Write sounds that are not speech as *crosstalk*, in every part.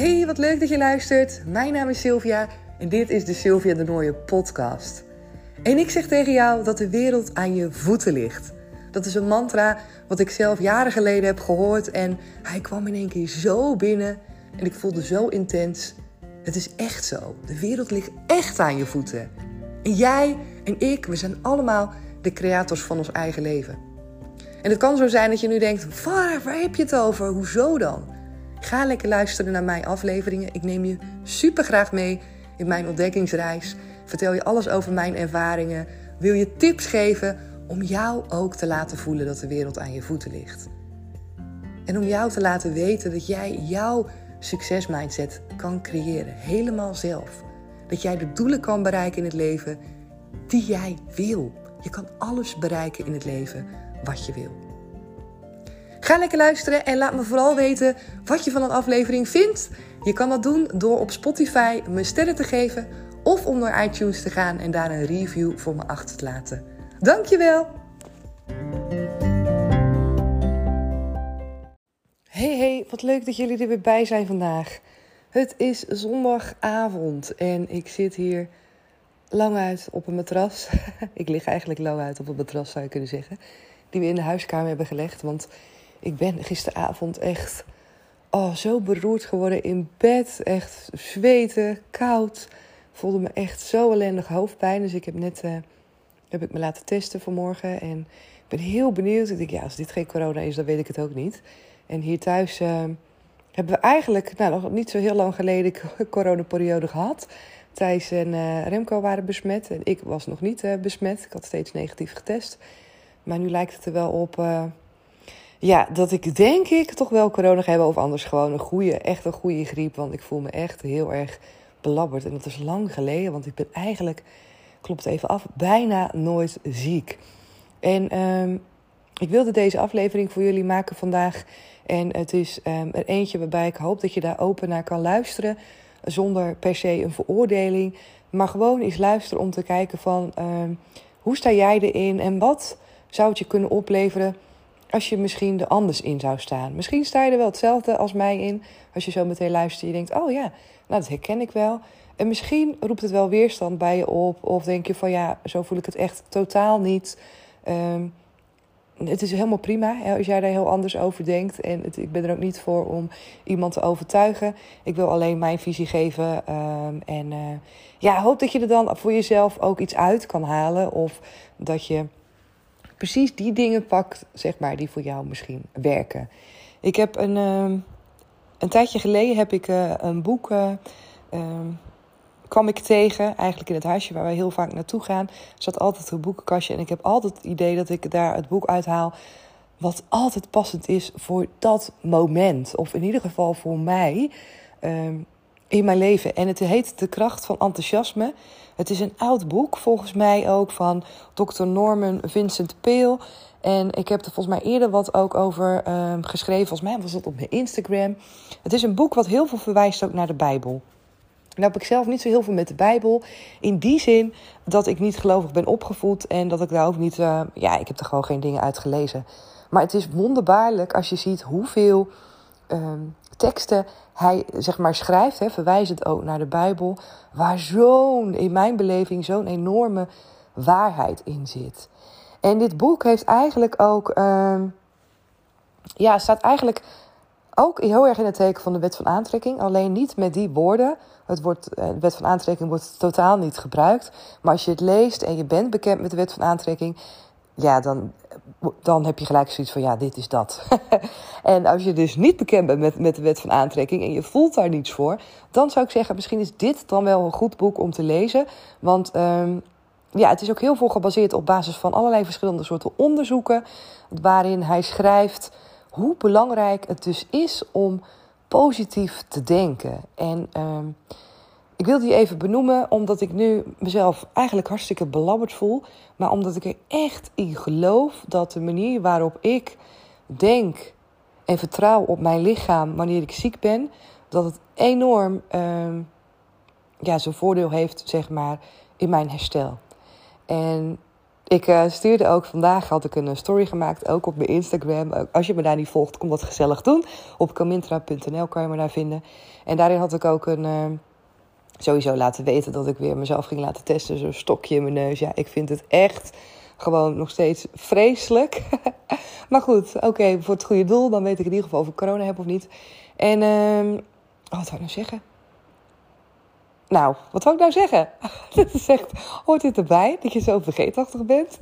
Hey, wat leuk dat je luistert. Mijn naam is Sylvia en dit is de Sylvia de Nooie podcast. En ik zeg tegen jou dat de wereld aan je voeten ligt. Dat is een mantra wat ik zelf jaren geleden heb gehoord en hij kwam in één keer zo binnen en ik voelde zo intens. Het is echt zo. De wereld ligt echt aan je voeten. En jij en ik, we zijn allemaal de creators van ons eigen leven. En het kan zo zijn dat je nu denkt: waar, waar heb je het over? Hoezo dan? Ga lekker luisteren naar mijn afleveringen. Ik neem je super graag mee in mijn ontdekkingsreis. Vertel je alles over mijn ervaringen. Wil je tips geven om jou ook te laten voelen dat de wereld aan je voeten ligt. En om jou te laten weten dat jij jouw succesmindset kan creëren, helemaal zelf. Dat jij de doelen kan bereiken in het leven die jij wil. Je kan alles bereiken in het leven wat je wil. Ga lekker luisteren en laat me vooral weten wat je van een aflevering vindt. Je kan dat doen door op Spotify me sterren te geven of om naar iTunes te gaan en daar een review voor me achter te laten. Dankjewel! Hey hey, wat leuk dat jullie er weer bij zijn vandaag. Het is zondagavond en ik zit hier lang uit op een matras. *laughs* ik lig eigenlijk lang uit op een matras zou je kunnen zeggen. Die we in de huiskamer hebben gelegd. Want ik ben gisteravond echt oh, zo beroerd geworden in bed. Echt zweten, koud. Voelde me echt zo ellendig hoofdpijn. Dus ik heb net uh, heb ik me laten testen vanmorgen. En ik ben heel benieuwd. Ik denk, ja, als dit geen corona is, dan weet ik het ook niet. En hier thuis uh, hebben we eigenlijk nou, nog niet zo heel lang geleden *laughs* coronaperiode gehad. Thijs en uh, Remco waren besmet. En ik was nog niet besmet. Ik had steeds negatief getest. Maar nu lijkt het er wel op ja, dat ik denk ik toch wel corona hebben. Of anders gewoon een goede, echt een goede griep. Want ik voel me echt heel erg belabberd. En dat is lang geleden, want ik ben eigenlijk, klopt even af, bijna nooit ziek. En um, ik wilde deze aflevering voor jullie maken vandaag. En het is um, er eentje waarbij ik hoop dat je daar open naar kan luisteren. Zonder per se een veroordeling. Maar gewoon eens luisteren om te kijken van um, hoe sta jij erin en wat zou het je kunnen opleveren als je misschien er anders in zou staan. Misschien sta je er wel hetzelfde als mij in. Als je zo meteen luistert je denkt, oh ja, nou dat herken ik wel. En misschien roept het wel weerstand bij je op. Of denk je van ja, zo voel ik het echt totaal niet. Um, het is helemaal prima als jij daar heel anders over denkt. En ik ben er ook niet voor om iemand te overtuigen. Ik wil alleen mijn visie geven. Um, en uh, ja, hoop dat je er dan voor jezelf ook iets uit kan halen. Of dat je precies die dingen pakt, zeg maar, die voor jou misschien werken. Ik heb een, uh, een tijdje geleden heb ik uh, een boek. Uh, kwam ik tegen, eigenlijk in het huisje waar wij heel vaak naartoe gaan. Zat altijd een boekenkastje en ik heb altijd het idee dat ik daar het boek uithaal. Wat altijd passend is voor dat moment. Of in ieder geval voor mij um, in mijn leven. En het heet De kracht van enthousiasme. Het is een oud boek, volgens mij ook van Dr. Norman Vincent Peale. En ik heb er volgens mij eerder wat ook over um, geschreven. Volgens mij was dat op mijn Instagram. Het is een boek wat heel veel verwijst ook naar de Bijbel. Nou heb ik zelf niet zo heel veel met de Bijbel. In die zin dat ik niet gelovig ben opgevoed en dat ik daar ook niet. Uh, ja, ik heb er gewoon geen dingen uit gelezen. Maar het is wonderbaarlijk als je ziet hoeveel um, teksten hij zeg maar schrijft, hè, verwijzend ook naar de Bijbel, waar zo'n, in mijn beleving, zo'n enorme waarheid in zit. En dit boek heeft eigenlijk ook, uh, ja, staat eigenlijk ook heel erg in het teken van de wet van aantrekking. Alleen niet met die woorden. Het wordt, eh, de wet van aantrekking wordt totaal niet gebruikt. Maar als je het leest en je bent bekend met de wet van aantrekking, ja, dan, dan heb je gelijk zoiets van, ja, dit is dat. *laughs* en als je dus niet bekend bent met, met de wet van aantrekking en je voelt daar niets voor, dan zou ik zeggen, misschien is dit dan wel een goed boek om te lezen. Want um, ja, het is ook heel veel gebaseerd op basis van allerlei verschillende soorten onderzoeken, waarin hij schrijft hoe belangrijk het dus is om positief te denken. En um, ik wil die even benoemen omdat ik nu mezelf eigenlijk hartstikke belabberd voel. Maar omdat ik er echt in geloof dat de manier waarop ik denk en vertrouw op mijn lichaam wanneer ik ziek ben, dat het enorm um, ja, zijn voordeel heeft, zeg maar, in mijn herstel. En ik uh, stuurde ook vandaag, had ik een story gemaakt, ook op mijn Instagram. Als je me daar niet volgt, kom dat gezellig doen. Op kamintra.nl kan je me daar vinden. En daarin had ik ook een, uh, sowieso laten weten dat ik weer mezelf ging laten testen. Zo'n stokje in mijn neus. Ja, ik vind het echt gewoon nog steeds vreselijk. *laughs* maar goed, oké, voor het goede doel. Dan weet ik in ieder geval of ik corona heb of niet. En, uh, wat zou ik nou zeggen? Nou, wat wil ik nou zeggen? *laughs* dat is echt, hoort dit erbij? Dat je zo vergeetachtig bent?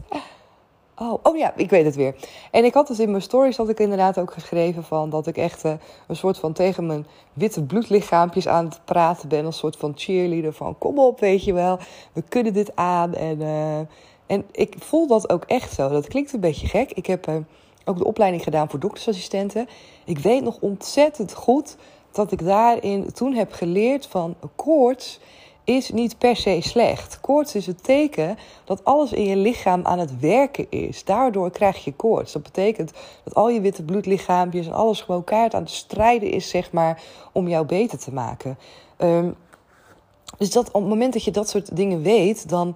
Oh, oh ja, ik weet het weer. En ik had dus in mijn stories had ik inderdaad ook geschreven van dat ik echt uh, een soort van tegen mijn witte bloedlichaampjes aan het praten ben. Een soort van cheerleader van kom op, weet je wel. We kunnen dit aan. En, uh, en ik voel dat ook echt zo. Dat klinkt een beetje gek. Ik heb uh, ook de opleiding gedaan voor doktersassistenten. Ik weet nog ontzettend goed dat ik daarin toen heb geleerd van koorts is niet per se slecht. Koorts is het teken dat alles in je lichaam aan het werken is. Daardoor krijg je koorts. Dat betekent dat al je witte bloedlichaampjes en alles gewoon kaart aan het strijden is, zeg maar, om jou beter te maken. Um, dus dat, op het moment dat je dat soort dingen weet, dan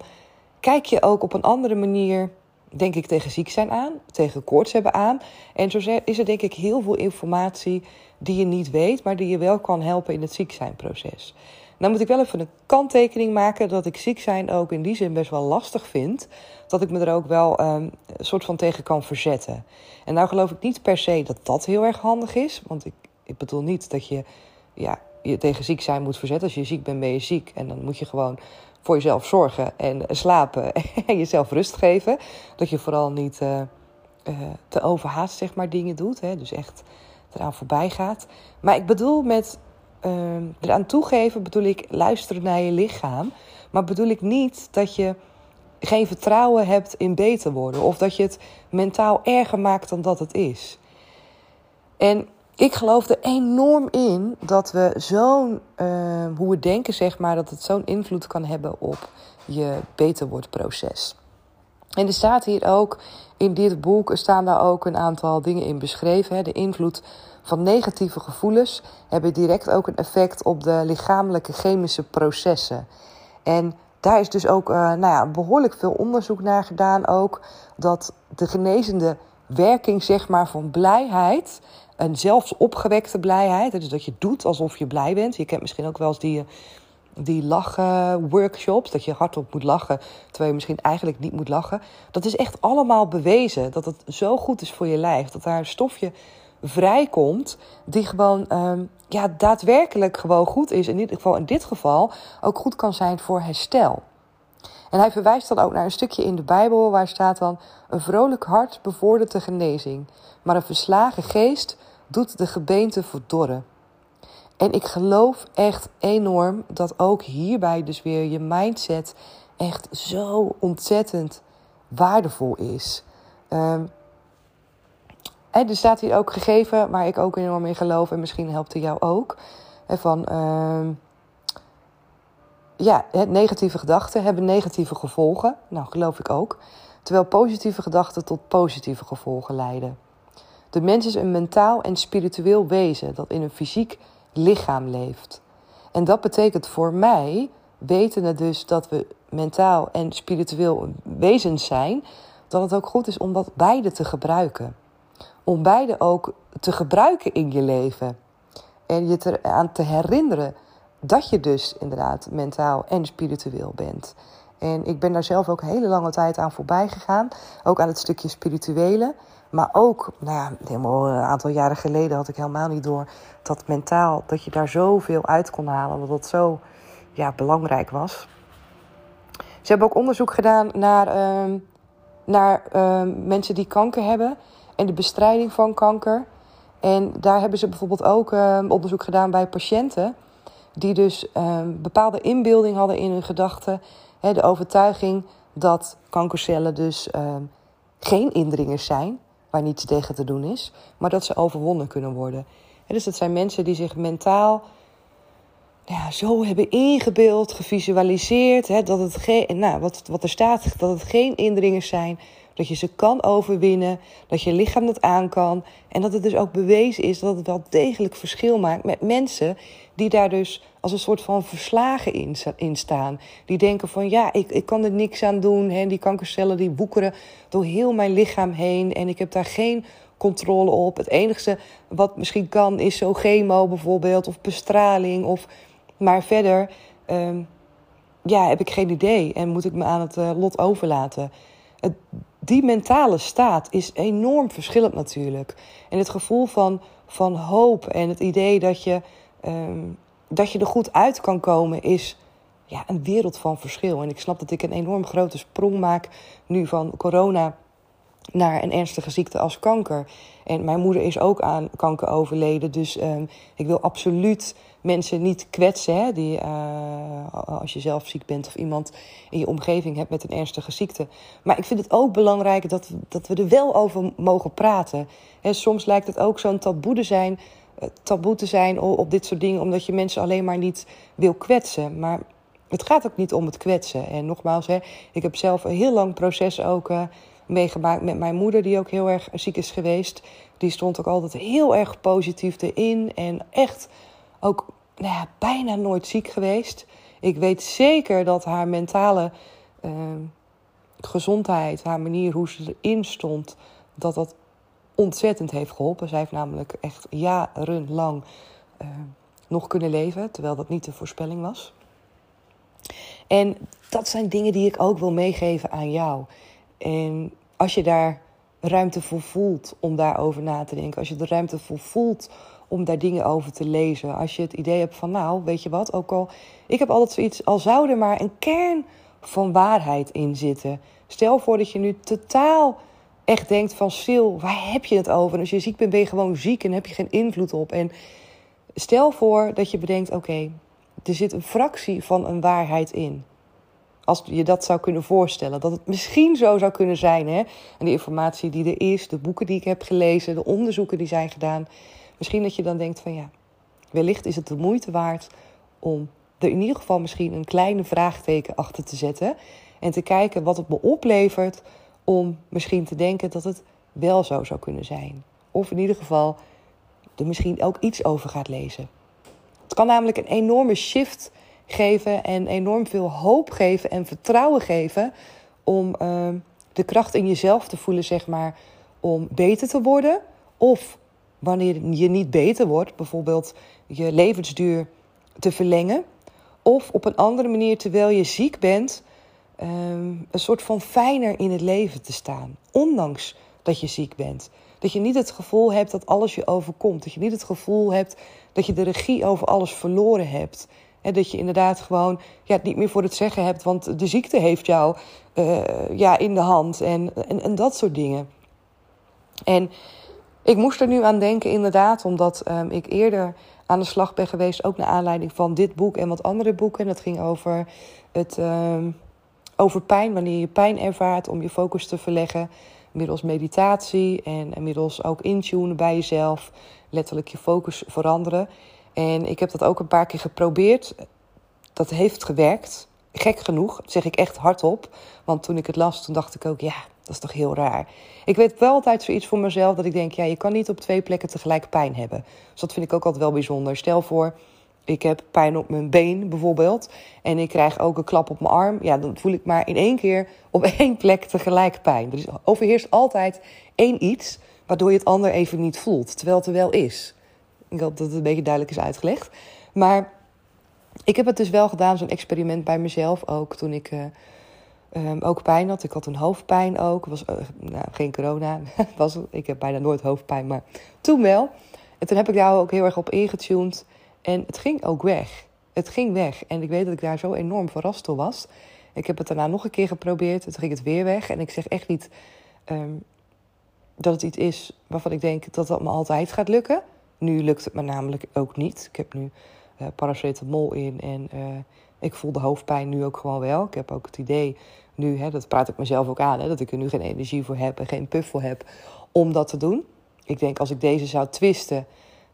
kijk je ook op een andere manier, denk ik, tegen ziek zijn aan, tegen koorts hebben aan. En zo is er denk ik heel veel informatie die je niet weet, maar die je wel kan helpen in het ziek zijn proces. Nou moet ik wel even een kanttekening maken dat ik ziek zijn ook in die zin best wel lastig vind. Dat ik me er ook wel um, een soort van tegen kan verzetten. En nou geloof ik niet per se dat dat heel erg handig is. Want ik, ik bedoel niet dat je ja, je tegen ziek zijn moet verzetten. Als je ziek bent, ben je ziek. En dan moet je gewoon voor jezelf zorgen en slapen *laughs* en jezelf rust geven. Dat je vooral niet uh, uh, te overhaast zeg maar, dingen doet. Hè? Dus echt eraan voorbij gaat. Maar ik bedoel met uh, eraan toegeven, bedoel ik luisteren naar je lichaam. Maar bedoel ik niet dat je geen vertrouwen hebt in beter worden. Of dat je het mentaal erger maakt dan dat het is. En ik geloof er enorm in dat we zo'n, uh, hoe we denken zeg maar, dat het zo'n invloed kan hebben op je beter wordt proces. En er staat hier ook, in dit boek staan daar ook een aantal dingen in beschreven. De invloed van negatieve gevoelens hebben direct ook een effect op de lichamelijke chemische processen. En daar is dus ook uh, nou ja, behoorlijk veel onderzoek naar gedaan ook. Dat de genezende werking zeg maar, van blijheid, en zelfs opgewekte blijheid, dus dat je doet alsof je blij bent. Je kent misschien ook wel eens die die lachen workshops, dat je hardop moet lachen, terwijl je misschien eigenlijk niet moet lachen. Dat is echt allemaal bewezen dat het zo goed is voor je lijf. Dat daar een stofje vrijkomt die gewoon um, ja, daadwerkelijk gewoon goed is. In ieder geval in dit geval ook goed kan zijn voor herstel. En hij verwijst dan ook naar een stukje in de Bijbel waar staat dan: een vrolijk hart bevordert de genezing, maar een verslagen geest doet de gebeente verdorren. En ik geloof echt enorm dat ook hierbij dus weer je mindset echt zo ontzettend waardevol is. Um, er staat hier ook gegeven, waar ik ook enorm in geloof en misschien helpt het jou ook. Van uh, ja, negatieve gedachten hebben negatieve gevolgen. Nou, geloof ik ook. Terwijl positieve gedachten tot positieve gevolgen leiden. De mens is een mentaal en spiritueel wezen dat in een fysiek lichaam leeft. En dat betekent voor mij, wetende dus dat we mentaal en spiritueel wezens zijn, dat het ook goed is om dat beide te gebruiken. Om beide ook te gebruiken in je leven. En je eraan te herinneren dat je dus inderdaad mentaal en spiritueel bent. En ik ben daar zelf ook hele lange tijd aan voorbij gegaan. Ook aan het stukje spirituele. Maar ook, nou ja, helemaal een aantal jaren geleden had ik helemaal niet door dat mentaal, dat je daar zoveel uit kon halen. Dat dat zo ja, belangrijk was. Ze hebben ook onderzoek gedaan naar, uh, naar uh, mensen die kanker hebben en de bestrijding van kanker. En daar hebben ze bijvoorbeeld ook uh, onderzoek gedaan bij patiënten die dus ehm, bepaalde inbeelding hadden in hun gedachten. De overtuiging dat kankercellen dus geen indringers zijn waar niets tegen te doen is, maar dat ze overwonnen kunnen worden. dus dat zijn mensen die zich mentaal ja, zo hebben ingebeeld, gevisualiseerd, dat het geen, nou, wat, wat er staat, dat het geen indringers zijn, dat je ze kan overwinnen, dat je lichaam dat aan kan. En dat het dus ook bewezen is dat het wel degelijk verschil maakt met mensen die daar dus als een soort van verslagen in, staan. Die denken van ja, ik, ik kan er niks aan doen. Hè. Die kankercellen die woekeren door heel mijn lichaam heen en ik heb daar geen controle op. Het enige wat misschien kan is zo chemo bijvoorbeeld of bestraling. Of... Maar verder ehm, ja, heb ik geen idee en moet ik me aan het uh, lot overlaten. Het, die mentale staat is enorm verschillend natuurlijk. En het gevoel van, van hoop en het idee dat je, um, dat je er goed uit kan komen is ja, een wereld van verschil. En ik snap dat ik een enorm grote sprong maak nu van corona naar een ernstige ziekte als kanker. En mijn moeder is ook aan kanker overleden. Dus um, ik wil absoluut mensen niet kwetsen. Hè, die, uh, als je zelf ziek bent of iemand in je omgeving hebt met een ernstige ziekte. Maar ik vind het ook belangrijk dat, dat we er wel over mogen praten. En soms lijkt het ook zo'n taboe te zijn, eh, taboe te zijn op dit soort dingen, omdat je mensen alleen maar niet wil kwetsen. Maar het gaat ook niet om het kwetsen. En nogmaals, hè, ik heb zelf een heel lang proces ook. Uh, meegemaakt met mijn moeder, die ook heel erg ziek is geweest. Die stond ook altijd heel erg positief erin en echt ook nou ja, bijna nooit ziek geweest. Ik weet zeker dat haar mentale uh, gezondheid, haar manier hoe ze erin stond, dat dat ontzettend heeft geholpen. Zij heeft namelijk echt jarenlang uh, nog kunnen leven, terwijl dat niet de voorspelling was. En dat zijn dingen die ik ook wil meegeven aan jou. En als je daar ruimte voor voelt om daarover na te denken, als je de ruimte voor voelt om daar dingen over te lezen, als je het idee hebt van, nou, weet je wat, ook al, ik heb altijd zoiets, al zou er maar een kern van waarheid in zitten. Stel voor dat je nu totaal echt denkt van, Sil, waar heb je het over? En als je ziek bent, ben je gewoon ziek en heb je geen invloed op. En stel voor dat je bedenkt, oké, er zit een fractie van een waarheid in. Als je dat zou kunnen voorstellen. Dat het misschien zo zou kunnen zijn. Hè? En de informatie die er is, de boeken die ik heb gelezen, de onderzoeken die zijn gedaan. Misschien dat je dan denkt van ja, wellicht is het de moeite waard om er in ieder geval misschien een kleine vraagteken achter te zetten. En te kijken wat het me oplevert om misschien te denken dat het wel zo zou kunnen zijn. Of in ieder geval er misschien ook iets over gaat lezen. Het kan namelijk een enorme shift geven en enorm veel hoop geven en vertrouwen geven om uh, de kracht in jezelf te voelen, zeg maar, om beter te worden. Of wanneer je niet beter wordt, bijvoorbeeld je levensduur te verlengen. Of op een andere manier, terwijl je ziek bent, um, een soort van fijner in het leven te staan. Ondanks dat je ziek bent. Dat je niet het gevoel hebt dat alles je overkomt. Dat je niet het gevoel hebt dat je de regie over alles verloren hebt. Dat je inderdaad gewoon ja, niet meer voor het zeggen hebt, want de ziekte heeft jou uh, ja, in de hand en, en, en, dat soort dingen. En ik moest er nu aan denken, inderdaad, omdat um, ik eerder aan de slag ben geweest, ook naar aanleiding van dit boek en wat andere boeken. En dat ging over, het, um, over pijn, wanneer je pijn ervaart, om je focus te verleggen. Middels meditatie en, en middels ook intunen bij jezelf, letterlijk je focus veranderen. En ik heb dat ook een paar keer geprobeerd. Dat heeft gewerkt. Gek genoeg, zeg ik echt hardop. Want toen ik het las, toen dacht ik ook, ja, dat is toch heel raar. Ik weet wel altijd zoiets voor mezelf dat ik denk, ja, je kan niet op twee plekken tegelijk pijn hebben. Dus dat vind ik ook altijd wel bijzonder. Stel voor, ik heb pijn op mijn been bijvoorbeeld. En ik krijg ook een klap op mijn arm. Ja, dan voel ik maar in één keer op *laughs* één plek tegelijk pijn. Er overheerst altijd één iets waardoor je het ander even niet voelt. Terwijl het er wel is. Ik hoop dat het een beetje duidelijk is uitgelegd. Maar ik heb het dus wel gedaan, zo'n experiment bij mezelf ook. Toen ik uh, um, ook pijn had. Ik had een hoofdpijn ook. Was, uh, nou, geen corona. *laughs* was, ik heb bijna nooit hoofdpijn, maar toen wel. En toen heb ik daar ook heel erg op ingetuned. En het ging ook weg. Het ging weg. En ik weet dat ik daar zo enorm verrast door was. Ik heb het daarna nog een keer geprobeerd. Toen ging het weer weg. En ik zeg echt niet um, dat het iets is waarvan ik denk dat dat me altijd gaat lukken. Nu lukt het me namelijk ook niet. Ik heb nu uh, paracetamol in en uh, ik voel de hoofdpijn nu ook gewoon wel. Ik heb ook het idee nu, hè, dat praat ik mezelf ook aan, hè, dat ik er nu geen energie voor heb en geen puff voor heb om dat te doen. Ik denk als ik deze zou twisten,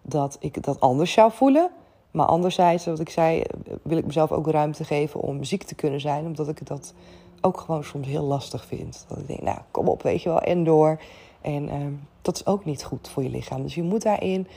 dat ik dat anders zou voelen. Maar anderzijds, wat ik zei, wil ik mezelf ook ruimte geven om ziek te kunnen zijn, omdat ik dat ook gewoon soms heel lastig vind. Dat ik denk, nou, kom op, weet je wel, en door. En ehm, dat is ook niet goed voor je lichaam. Dus je moet daarin,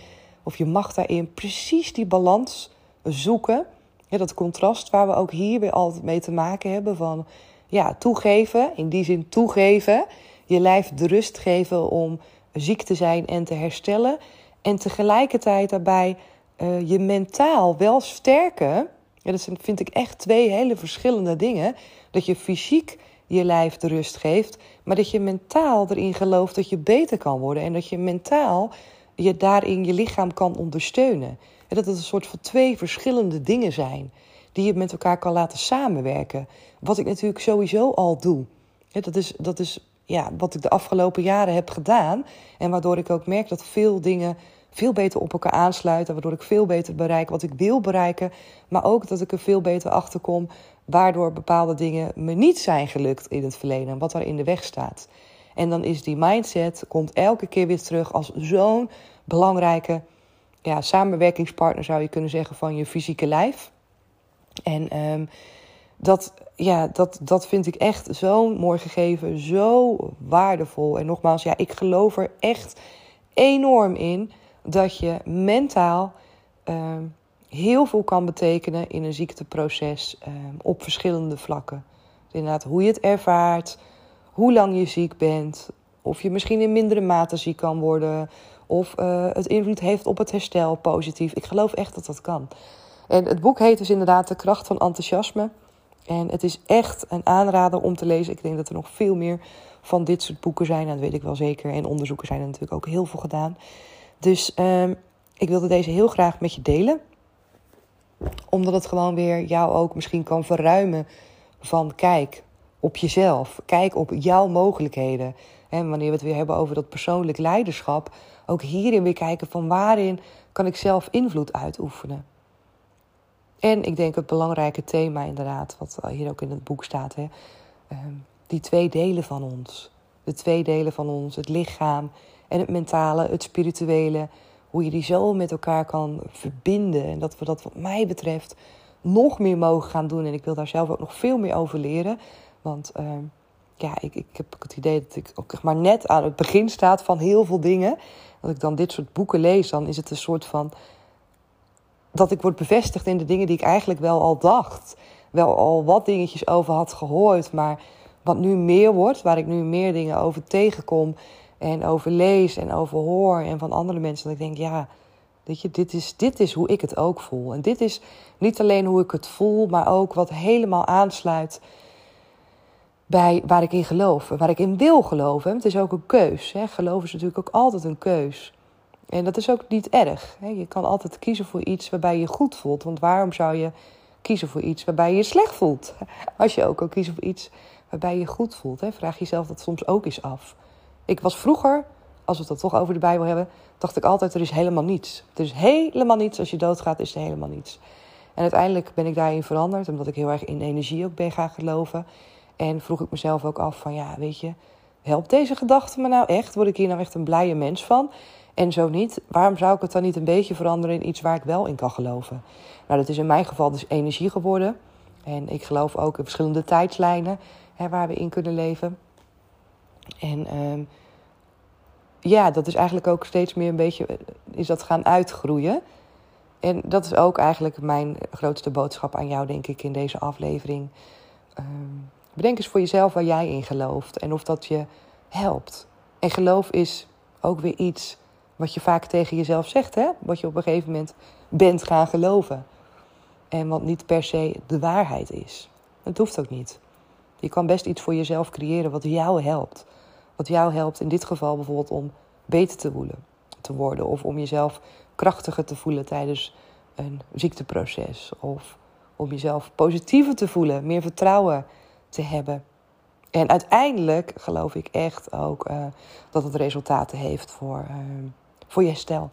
of je mag daarin precies die balans zoeken. Dat contrast waar we ook hier weer altijd mee te maken hebben van ja, toegeven, in die zin toegeven, je lijf de rust geven om ziek te zijn en te herstellen. En tegelijkertijd daarbij uh, je mentaal wel sterken. Ja, dat vind ik echt twee hele verschillende dingen. Dat je fysiek je lijf de rust geeft, maar dat je mentaal erin gelooft dat je beter kan worden en dat je mentaal je daarin je lichaam kan ondersteunen. En dat het een soort van twee verschillende dingen zijn die je met elkaar kan laten samenwerken. Wat ik natuurlijk sowieso al doe. Dat is, dat is ja, wat ik de afgelopen jaren heb gedaan. En waardoor ik ook merk dat veel dingen veel beter op elkaar aansluiten. Waardoor ik veel beter bereik wat ik wil bereiken. Maar ook dat ik er veel beter achter kom. Waardoor bepaalde dingen me niet zijn gelukt in het verleden. Wat daar in de weg staat. En dan is die mindset komt elke keer weer terug als zo'n belangrijke ja, samenwerkingspartner, zou je kunnen zeggen, van je fysieke lijf. En um, dat, ja, dat, dat vind ik echt zo'n mooi gegeven, zo waardevol. En nogmaals, ja, ik geloof er echt enorm in dat je mentaal um, heel veel kan betekenen in een ziekteproces um, op verschillende vlakken. Dus inderdaad, hoe je het ervaart, hoe lang je ziek bent, of je misschien in mindere mate ziek kan worden, of uh, het invloed heeft op het herstel positief. Ik geloof echt dat dat kan. En het boek heet dus inderdaad De kracht van enthousiasme. En het is echt een aanrader om te lezen. Ik denk dat er nog veel meer van dit soort boeken zijn. dat weet ik wel zeker. En onderzoeken zijn er natuurlijk ook heel veel gedaan. Dus um, ik wilde deze heel graag met je delen. Omdat het gewoon weer jou ook misschien kan verruimen van kijk op jezelf. Kijk op jouw mogelijkheden. En wanneer we het weer hebben over dat persoonlijk leiderschap. Ook hierin weer kijken van waarin kan ik zelf invloed uitoefenen. En ik denk het belangrijke thema inderdaad, wat hier ook in het boek staat. Hè, ehm, die twee delen van ons. De twee delen van ons, het lichaam en het mentale, het spirituele. Hoe je die zo met elkaar kan verbinden. En dat we dat wat mij betreft nog meer mogen gaan doen. En ik wil daar zelf ook nog veel meer over leren. Want ehm, ja, ik, ik heb het idee dat ik ook maar net aan het begin staat van heel veel dingen. Als ik dan dit soort boeken lees, dan is het een soort van dat ik word bevestigd in de dingen die ik eigenlijk wel al dacht. Wel al wat dingetjes over had gehoord, maar wat nu meer wordt, waar ik nu meer dingen over tegenkom en over lees en over hoor en van andere mensen. Dat ik denk, ja, weet je, dit is, dit is hoe ik het ook voel. En dit is niet alleen hoe ik het voel, maar ook wat helemaal aansluit bij waar ik in geloof, waar ik in wil geloven. Het is ook een keus. Hè. Geloof is natuurlijk ook altijd een keus. En dat is ook niet erg. Je kan altijd kiezen voor iets waarbij je goed voelt. Want waarom zou je kiezen voor iets waarbij je je slecht voelt? *laughs* Als je ook kan kiezen voor iets waarbij je goed voelt. Vraag jezelf dat soms ook eens af. Ik was vroeger, als we het dan toch over de Bijbel hebben, dacht ik altijd: er is helemaal niets. Er is helemaal niets. Als je doodgaat, is er helemaal niets. En uiteindelijk ben ik daarin veranderd, omdat ik heel erg in energie ook ben gaan geloven. En vroeg ik mezelf ook af: van ja, weet je, helpt deze gedachte me nou echt? Word ik hier nou echt een blije mens van? En zo niet, waarom zou ik het dan niet een beetje veranderen in iets waar ik wel in kan geloven? Nou, dat is in mijn geval dus energie geworden. En ik geloof ook in verschillende tijdslijnen hè, waar we in kunnen leven. En um, ja, dat is eigenlijk ook steeds meer een beetje eh, is dat gaan uitgroeien. En dat is ook eigenlijk mijn grootste boodschap aan jou, denk ik, in deze aflevering. Um, bedenk eens voor jezelf waar jij in gelooft en of dat je helpt. En geloof is ook weer iets wat je vaak tegen jezelf zegt, hè? wat je op een gegeven moment bent gaan geloven. En wat niet per se de waarheid is. Het hoeft ook niet. Je kan best iets voor jezelf creëren wat jou helpt. Wat jou helpt in dit geval bijvoorbeeld om beter te, voelen, te worden. Of om jezelf krachtiger te voelen tijdens een ziekteproces. Of om jezelf positiever te voelen, meer vertrouwen te hebben. En uiteindelijk geloof ik echt ook uh, dat het resultaten heeft voor, uh, voor je stel.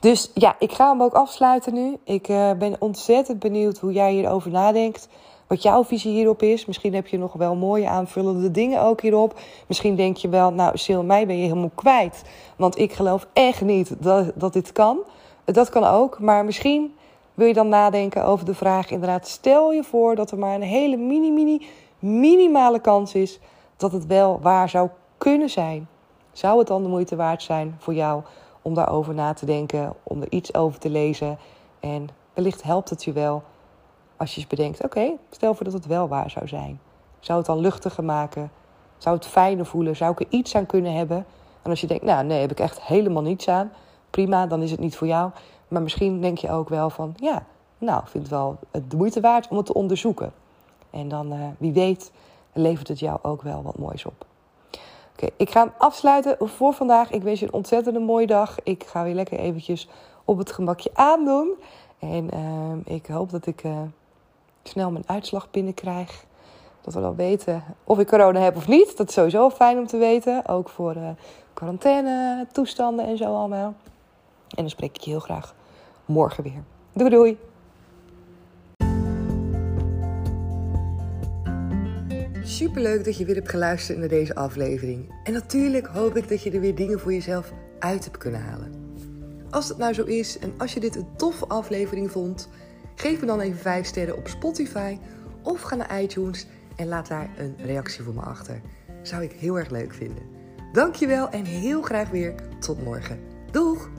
Dus ja, ik ga hem ook afsluiten nu. Ik uh, ben ontzettend benieuwd hoe jij hierover nadenkt. Wat jouw visie hierop is. Misschien heb je nog wel mooie aanvullende dingen ook hierop. Misschien denk je wel, nou Sil, mij ben je helemaal kwijt. Want ik geloof echt niet dat, dat dit kan. Dat kan ook. Maar misschien wil je dan nadenken over de vraag inderdaad. Stel je voor dat er maar een hele mini, mini minimale kans is dat het wel waar zou kunnen zijn. Zou het dan de moeite waard zijn voor jou om daarover na te denken, om er iets over te lezen? En wellicht helpt het je wel als je eens bedenkt: oké, stel voor dat het wel waar zou zijn. Zou het dan luchtiger maken? Zou het fijner voelen? Zou ik er iets aan kunnen hebben? En als je denkt: nou, nee, heb ik echt helemaal niets aan. Prima, dan is het niet voor jou. Maar misschien denk je ook wel van: ja, nou, vind het wel de moeite waard om het te onderzoeken. En dan, uh, wie weet, levert het jou ook wel wat moois op. Oké, ik ga hem afsluiten voor vandaag. Ik wens je een ontzettende mooie dag. Ik ga weer lekker eventjes op het gemakje aandoen. En uh, ik hoop dat ik uh, snel mijn uitslag binnenkrijg. Dat we dan weten of ik corona heb of niet. Dat is sowieso fijn om te weten. Ook voor uh, quarantaine toestanden en zo allemaal. En dan spreek ik je heel graag morgen weer. Doei doei! Superleuk dat je weer hebt geluisterd naar deze aflevering. En natuurlijk hoop ik dat je er weer dingen voor jezelf uit hebt kunnen halen. Als het nou zo is en als je dit een toffe aflevering vond, geef me dan even 5 sterren op Spotify of ga naar iTunes en laat daar een reactie voor me achter. Zou ik heel erg leuk vinden. Dankjewel en heel graag weer tot morgen. Doeg!